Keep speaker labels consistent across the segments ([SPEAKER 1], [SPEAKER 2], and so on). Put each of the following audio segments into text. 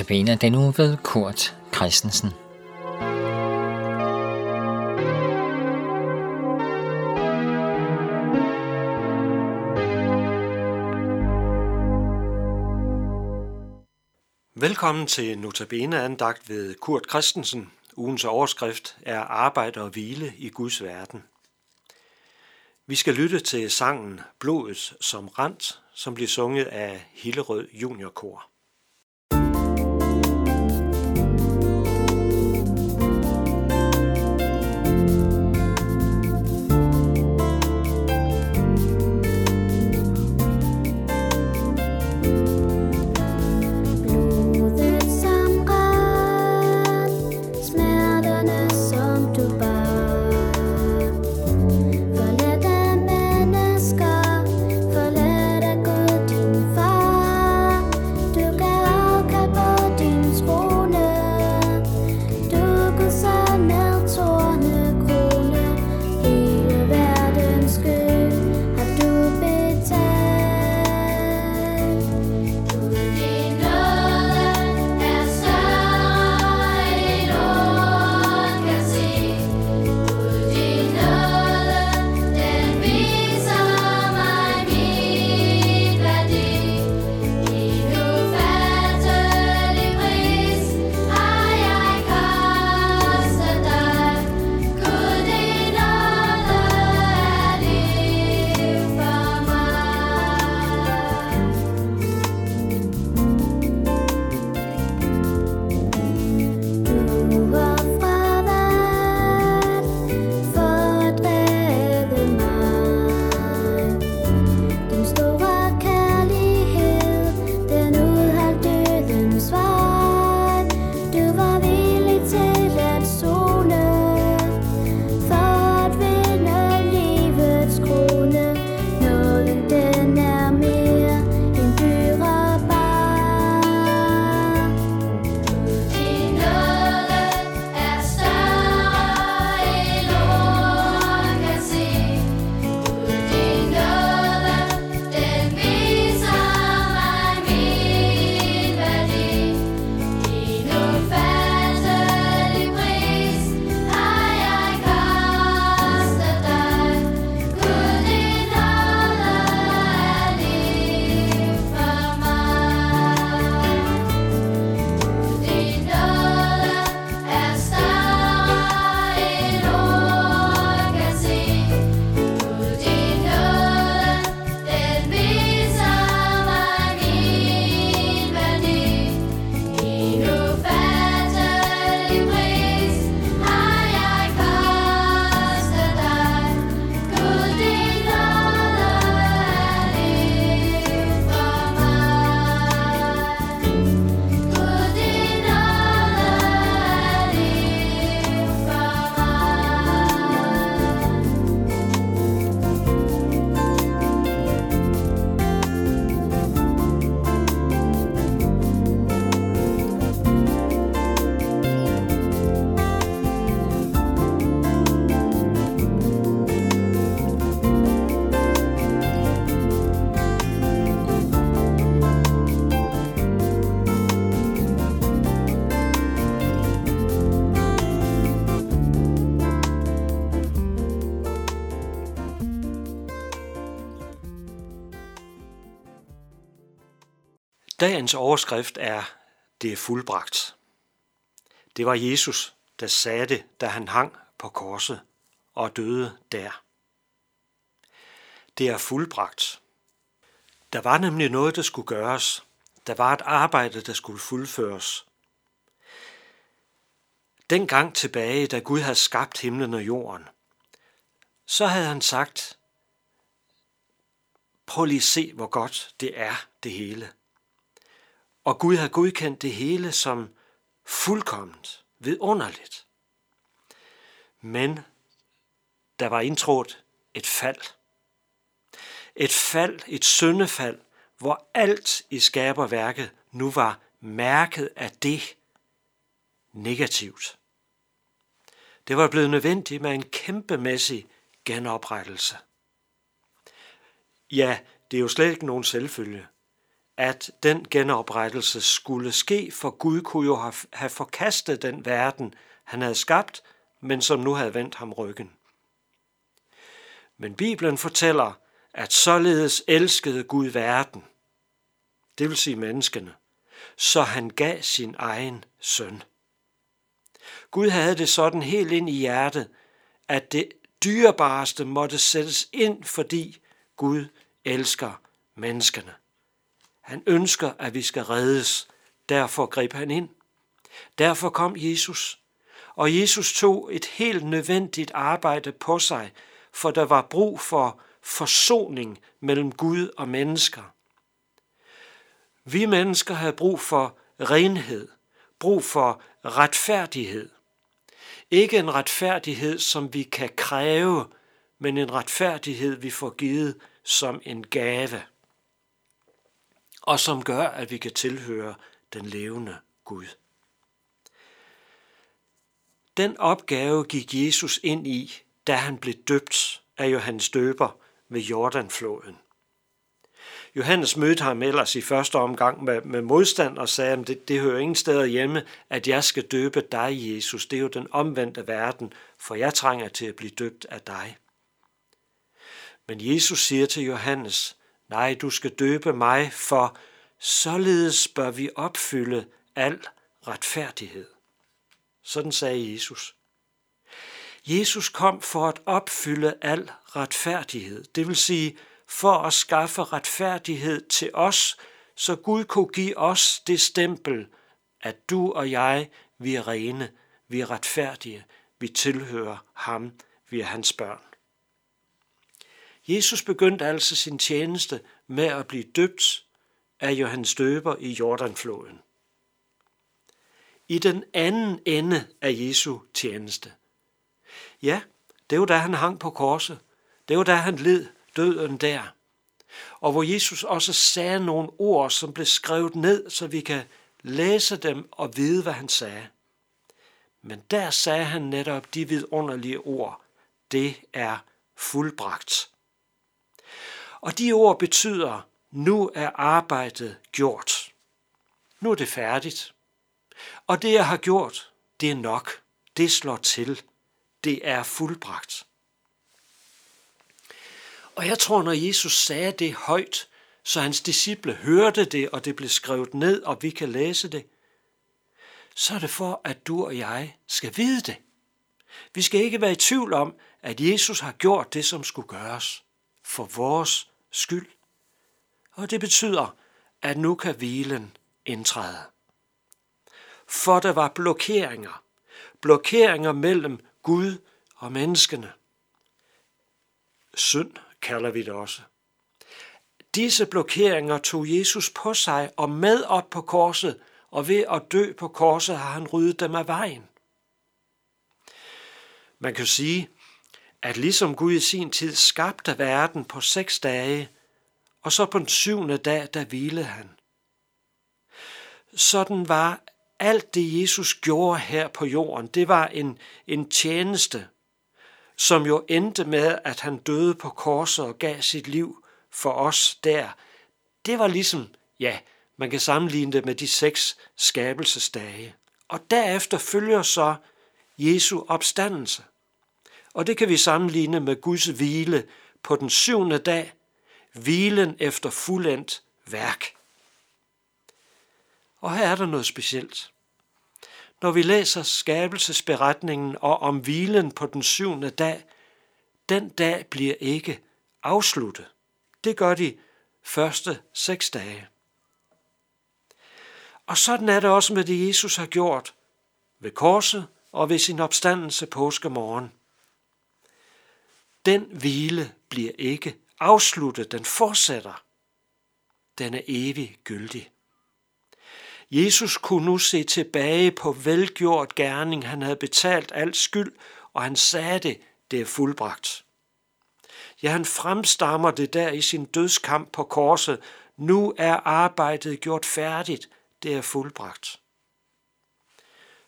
[SPEAKER 1] Notabene den uge ved Kurt Christensen.
[SPEAKER 2] Velkommen til Notabene andagt ved Kurt Christensen. Ugens overskrift er Arbejde og hvile i Guds verden. Vi skal lytte til sangen Blodet som rent, som bliver sunget af Hillerød Juniorkor. Dagens overskrift er, det er fuldbragt. Det var Jesus, der sagde det, da han hang på korset og døde der. Det er fuldbragt. Der var nemlig noget, der skulle gøres. Der var et arbejde, der skulle fuldføres. Den gang tilbage, da Gud havde skabt himlen og jorden, så havde han sagt, prøv lige at se, hvor godt det er, det hele. Og Gud har godkendt det hele som fuldkomment, vidunderligt. Men der var indtrådt et fald. Et fald, et syndefald, hvor alt i skaberværket nu var mærket af det negativt. Det var blevet nødvendigt med en kæmpemæssig genoprettelse. Ja, det er jo slet ikke nogen selvfølge,
[SPEAKER 3] at den genoprettelse skulle ske, for Gud kunne jo have forkastet den verden, han havde skabt, men som nu havde vendt ham ryggen. Men Bibelen fortæller, at således elskede Gud verden, det vil sige menneskene, så han gav sin egen søn. Gud havde det sådan helt ind i hjertet, at det dyrebareste måtte sættes ind, fordi Gud elsker menneskene. Han ønsker, at vi skal reddes. Derfor greb han ind. Derfor kom Jesus. Og Jesus tog et helt nødvendigt arbejde på sig, for der var brug for forsoning mellem Gud og mennesker. Vi mennesker havde brug for renhed, brug for retfærdighed. Ikke en retfærdighed, som vi kan kræve, men en retfærdighed, vi får givet som en gave, og som gør, at vi kan tilhøre den levende Gud. Den opgave gik Jesus ind i, da han blev døbt af Johannes Døber ved Jordanfloden. Johannes mødte ham ellers i første omgang med, med modstand og sagde, at det, det hører ingen steder hjemme, at jeg skal døbe dig, Jesus. Det er jo den omvendte verden, for jeg trænger til at blive døbt af dig. Men Jesus siger til Johannes, nej, du skal døbe mig, for således bør vi opfylde al retfærdighed. Sådan sagde Jesus. Jesus kom for at opfylde al retfærdighed, det vil sige for at skaffe retfærdighed til os, så Gud kunne give os det stempel, at du og jeg, vi er rene, vi er retfærdige, vi tilhører ham, vi er hans børn. Jesus begyndte altså sin tjeneste med at blive døbt af Johannes Døber i Jordanfloden. I den anden ende af Jesu tjeneste. Ja, det var da han hang på korset. Det var da han led døden der. Og hvor Jesus også sagde nogle ord, som blev skrevet ned, så vi kan læse dem og vide, hvad han sagde. Men der sagde han netop de vidunderlige ord. Det er fuldbragt. Og de ord betyder, nu er arbejdet gjort. Nu er det færdigt. Og det, jeg har gjort, det er nok. Det slår til. Det er fuldbragt. Og jeg tror, når Jesus sagde det højt, så hans disciple hørte det, og det blev skrevet ned, og vi kan læse det, så er det for, at du og jeg skal vide det. Vi skal ikke være i tvivl om, at Jesus har gjort det, som skulle gøres for vores skyld. Og det betyder, at nu kan hvilen indtræde. For der var blokeringer. Blokeringer mellem Gud og menneskene. Synd kalder vi det også. Disse blokeringer tog Jesus på sig og med op på korset, og ved at dø på korset har han ryddet dem af vejen. Man kan sige, at ligesom Gud i sin tid skabte verden på seks dage, og så på den syvende dag, der hvilede han. Sådan var alt det, Jesus gjorde her på jorden, det var en, en tjeneste, som jo endte med, at han døde på korset og gav sit liv for os der. Det var ligesom, ja, man kan sammenligne det med de seks skabelsesdage. Og derefter følger så Jesu opstandelse. Og det kan vi sammenligne med Guds hvile på den syvende dag, hvilen efter fuldendt værk. Og her er der noget specielt. Når vi læser skabelsesberetningen og om hvilen på den syvende dag, den dag bliver ikke afsluttet. Det gør de første seks dage. Og sådan er det også med det, Jesus har gjort ved korset og ved sin opstandelse påskemorgen. Den hvile bliver ikke afsluttet, den fortsætter. Den er evig gyldig. Jesus kunne nu se tilbage på velgjort gerning. Han havde betalt alt skyld, og han sagde det, det er fuldbragt. Ja, han fremstammer det der i sin dødskamp på korset. Nu er arbejdet gjort færdigt, det er fuldbragt.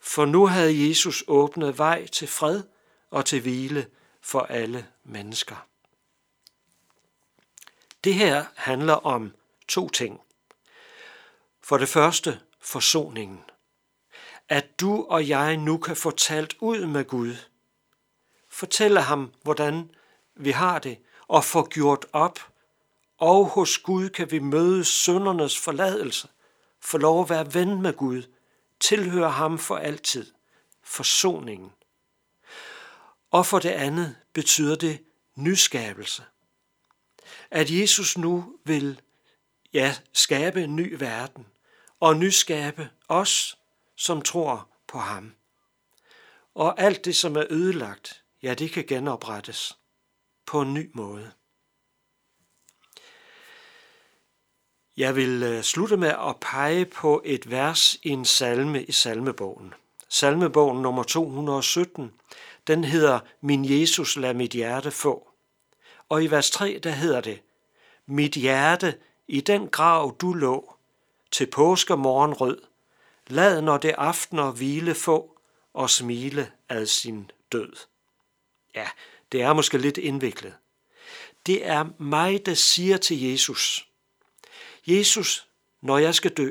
[SPEAKER 3] For nu havde Jesus åbnet vej til fred og til hvile for alle mennesker. Det her handler om to ting. For det første, forsoningen. At du og jeg nu kan få talt ud med Gud. Fortælle ham, hvordan vi har det, og få gjort op. Og hos Gud kan vi møde søndernes forladelse, få lov at være ven med Gud, tilhøre ham for altid. Forsoningen. Og for det andet betyder det nyskabelse. At Jesus nu vil ja, skabe en ny verden og nyskabe os, som tror på ham. Og alt det, som er ødelagt, ja, det kan genoprettes på en ny måde. Jeg vil øh, slutte med at pege på et vers i en salme i salmebogen. Salmebogen nummer 217, den hedder Min Jesus lad mit hjerte få. Og i vers 3, der hedder det, Mit hjerte i den grav du lå, til påske morgenrød, lad når det aftener hvile få og smile ad sin død. Ja, det er måske lidt indviklet. Det er mig, der siger til Jesus, Jesus, når jeg skal dø,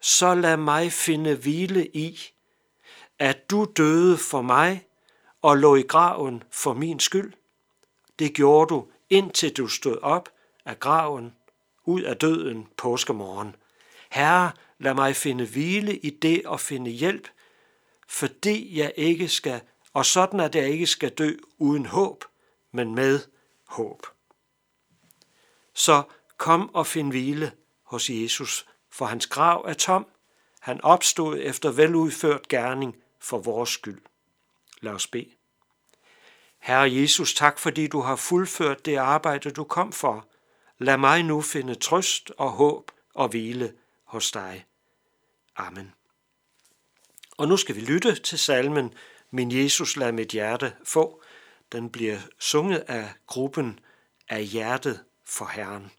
[SPEAKER 3] så lad mig finde hvile i, at du døde for mig og lå i graven for min skyld. Det gjorde du, indtil du stod op af graven, ud af døden påskemorgen. Herre, lad mig finde hvile i det og finde hjælp, fordi jeg ikke skal, og sådan at jeg ikke skal dø uden håb, men med håb. Så kom og find hvile hos Jesus, for hans grav er tom. Han opstod efter veludført gerning for vores skyld. Lad os bede. Herre Jesus, tak fordi du har fuldført det arbejde, du kom for. Lad mig nu finde trøst og håb og hvile hos dig. Amen. Og nu skal vi lytte til salmen Min Jesus lad mit hjerte få. Den bliver sunget af gruppen af hjertet for Herren.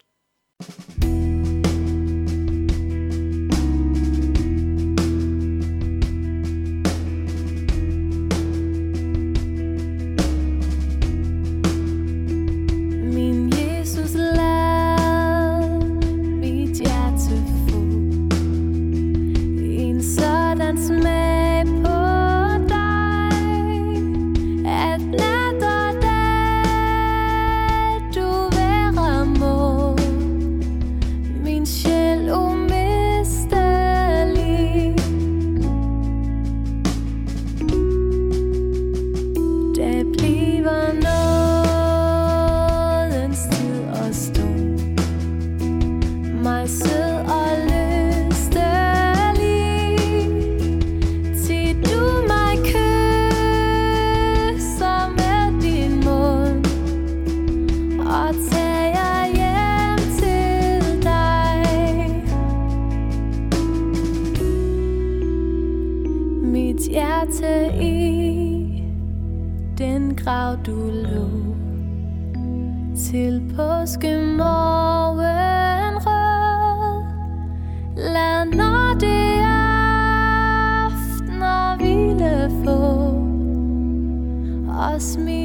[SPEAKER 4] Grav du lå Til påskemorgen rød. Lad når det aften og hvile få Og smil